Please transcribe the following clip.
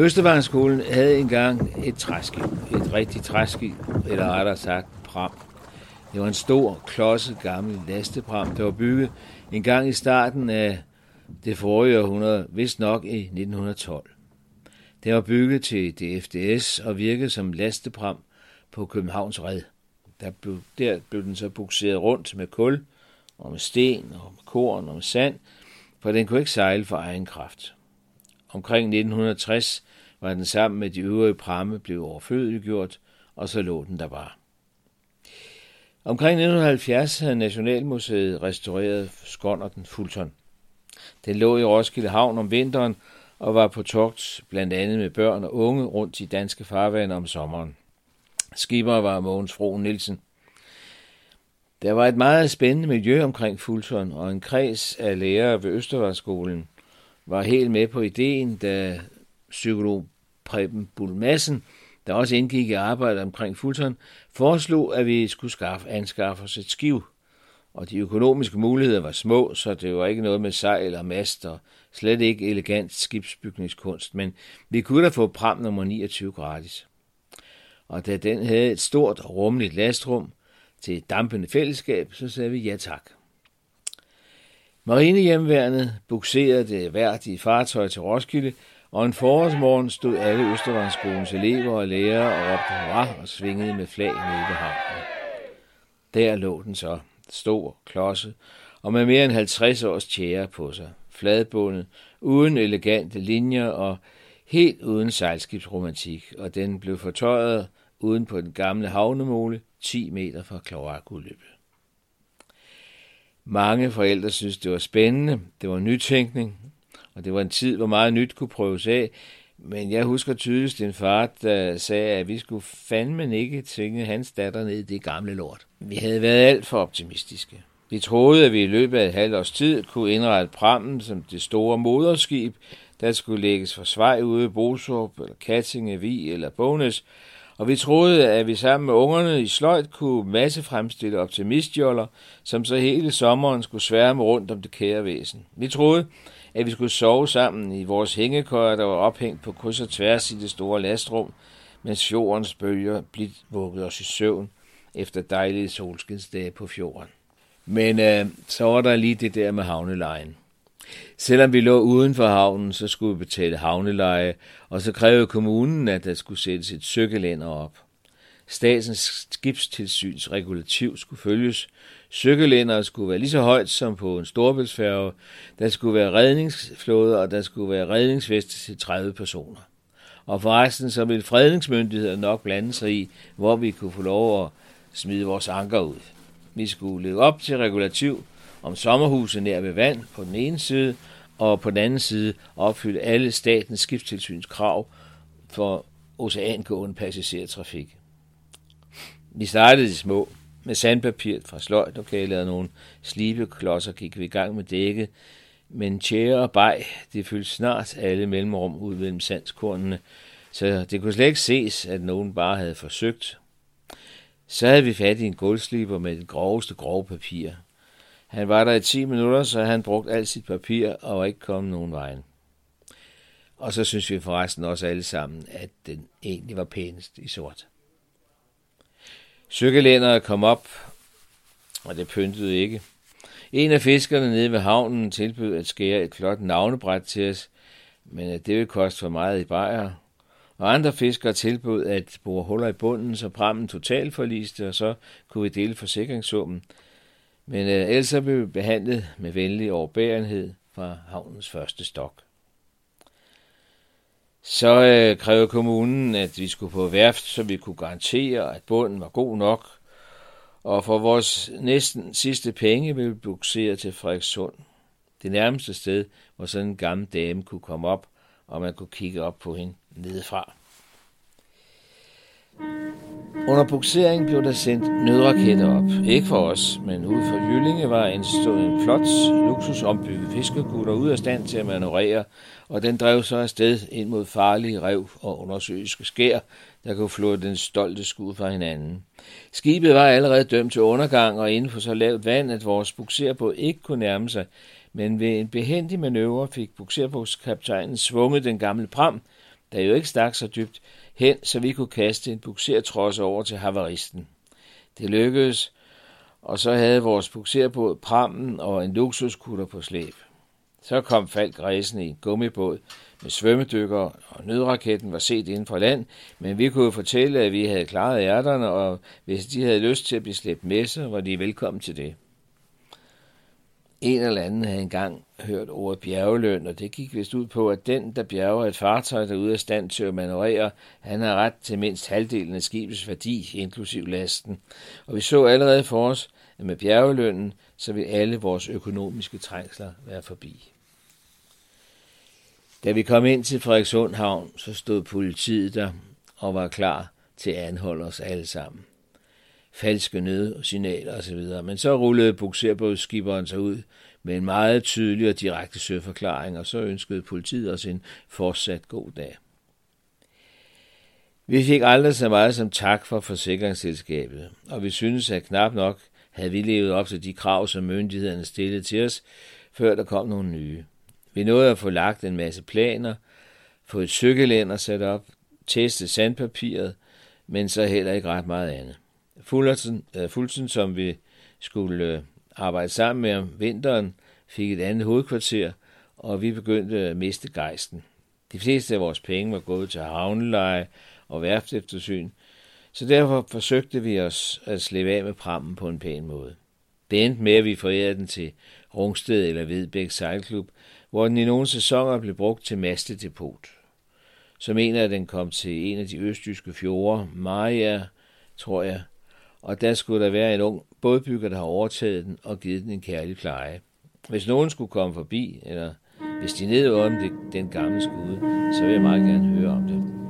Østervarnskolen havde engang et træskib, et rigtigt træskib, eller rettere sagt pram. Det var en stor, klodset gammel lastepram, der var bygget en gang i starten af det forrige århundrede, vist nok i 1912. Det var bygget til DFDS og virkede som lastepram på Københavns Red. Der blev, der blev den så bukseret rundt med kul og med sten og med korn og med sand, for den kunne ikke sejle for egen kraft. Omkring 1960 var den sammen med de øvrige pramme blevet overflødiggjort, og så lå den der bare. Omkring 1970 havde Nationalmuseet restaureret Skonnerten Fulton. Den lå i Roskilde Havn om vinteren og var på togt blandt andet med børn og unge rundt i danske farvande om sommeren. Skipper var Mogens Fro Nielsen. Der var et meget spændende miljø omkring Fulton, og en kreds af lærere ved Østervarskolen var helt med på ideen, da psykolog Preben Bulmassen, der også indgik i arbejdet omkring Fulton, foreslog, at vi skulle skaffe, anskaffe os et skiv. Og de økonomiske muligheder var små, så det var ikke noget med sejl og mast og slet ikke elegant skibsbygningskunst, men vi kunne da få pram nummer 29 gratis. Og da den havde et stort og rummeligt lastrum til et dampende fællesskab, så sagde vi ja tak. Marinehjemværnet bukserede det værdige fartøj til Roskilde, og en forårsmorgen stod alle Østervandsskolens elever og lærere og råbte hurra og svingede med flag nede ved havnen. Der lå den så, stor, klodset, og med mere end 50 års tjære på sig, fladbundet, uden elegante linjer og helt uden sejlskibsromantik, og den blev fortøjet uden på den gamle havnemole 10 meter fra kloakudløbet. Mange forældre synes, det var spændende, det var nytænkning, og det var en tid, hvor meget nyt kunne prøves af, men jeg husker tydeligst en far, der sagde, at vi skulle fandme ikke tvinge hans datter ned i det gamle lort. Vi havde været alt for optimistiske. Vi troede, at vi i løbet af et halvt års tid kunne indrette prammen som det store moderskib, der skulle lægges for svej ude i Bosup, eller Kattinge, Vi eller Bones, og vi troede, at vi sammen med ungerne i sløjt kunne masse fremstille optimistjoller, som så hele sommeren skulle sværme rundt om det kære væsen. Vi troede, at vi skulle sove sammen i vores hængekøjer, der var ophængt på kryds og tværs i det store lastrum, mens fjordens bølger blidt vuggede os i søvn efter dejlige solskinsdage på fjorden. Men øh, så var der lige det der med havnelejen. Selvom vi lå uden for havnen, så skulle vi betale havneleje, og så krævede kommunen, at der skulle sættes et søgelænder op. Statens skibstilsyns regulativ skulle følges. Søgelænderet skulle være lige så højt som på en storbæltsfærge. Der skulle være redningsflåde, og der skulle være redningsveste til 30 personer. Og forresten så ville fredningsmyndigheder nok blande sig i, hvor vi kunne få lov at smide vores anker ud. Vi skulle leve op til regulativ om sommerhuset nær ved vand på den ene side, og på den anden side opfylde alle statens skibstilsyns krav for oceangående passagertrafik. Vi startede de små. Med sandpapir fra sløjtlokalet og nogle slibeklodser gik vi i gang med dækket, men tjære og bag, det fyldte snart alle mellemrum ud mellem sandskornene, så det kunne slet ikke ses, at nogen bare havde forsøgt. Så havde vi fat i en gulvsliber med det groveste grove papir. Han var der i 10 minutter, så han brugt alt sit papir og var ikke kommet nogen vejen. Og så synes vi forresten også alle sammen, at den egentlig var pænest i sort. Cykellænderet kom op, og det pyntede ikke. En af fiskerne nede ved havnen tilbød at skære et flot navnebræt til os, men at det ville koste for meget i bajer. Og andre fiskere tilbød at bore huller i bunden, så prammen totalt forliste, og så kunne vi dele forsikringssummen. Men øh, ellers blev vi behandlet med venlig overbærenhed fra havnens første stok. Så øh, krævede kommunen, at vi skulle på værft, så vi kunne garantere, at bunden var god nok. Og for vores næsten sidste penge blev vi bukseret til Frederikssund. Det nærmeste sted, hvor sådan en gammel dame kunne komme op, og man kunne kigge op på hende nedefra. Under buksering blev der sendt nødraketter op. Ikke for os, men ud for Jyllinge var en, stod en flot, luksusombygget fiskergutter ud af stand til at manøvrere, og den drev så afsted ind mod farlige rev og undersøiske skær, der kunne flå den stolte skud fra hinanden. Skibet var allerede dømt til undergang og inden for så lavt vand, at vores bukserbåd ikke kunne nærme sig, men ved en behendig manøvre fik bukserbådskaptajnen svunget den gamle pram, der jo ikke stak så dybt hen, så vi kunne kaste en buksertrods over til havaristen. Det lykkedes, og så havde vores bukserbåd prammen og en luksuskutter på slæb. Så kom Falk rejsende i en gummibåd med svømmedykker, og nødraketten var set inden for land, men vi kunne fortælle, at vi havde klaret ærterne, og hvis de havde lyst til at blive slæbt med, så var de velkommen til det. En eller anden havde engang hørt ordet bjergeløn, og det gik vist ud på, at den, der bjerger et fartøj, der er ude af stand til at manøvrere, han har ret til mindst halvdelen af skibets værdi, inklusiv lasten. Og vi så allerede for os, at med bjergelønnen, så vil alle vores økonomiske trængsler være forbi. Da vi kom ind til Frederikshund Havn, så stod politiet der og var klar til at anholde os alle sammen. Falske nødsignaler osv. Men så rullede bukserbådsskiberen sig ud med en meget tydelig og direkte søforklaring, og så ønskede politiet os en fortsat god dag. Vi fik aldrig så meget som tak for forsikringsselskabet, og vi synes, at knap nok havde vi levet op til de krav, som myndighederne stillede til os, før der kom nogle nye. Vi nåede at få lagt en masse planer, få et cykelænder sat op, teste sandpapiret, men så heller ikke ret meget andet. Fullersen, uh, øh, Fulsen, som vi skulle øh, arbejde sammen med om vinteren, fik et andet hovedkvarter, og vi begyndte at miste gejsten. De fleste af vores penge var gået til havneleje og værfteftersyn, så derfor forsøgte vi os at slippe af med prammen på en pæn måde. Det endte med, at vi forærede den til Rungsted eller Vedbæk Sejlklub, hvor den i nogle sæsoner blev brugt til mastedepot. Så mener at den kom til en af de østjyske fjorde, Maria, tror jeg, og der skulle der være en ung bådbygger, der har overtaget den og givet den en kærlig pleje. Hvis nogen skulle komme forbi, eller hvis de nede om det, den gamle skude, så vil jeg meget gerne høre om det.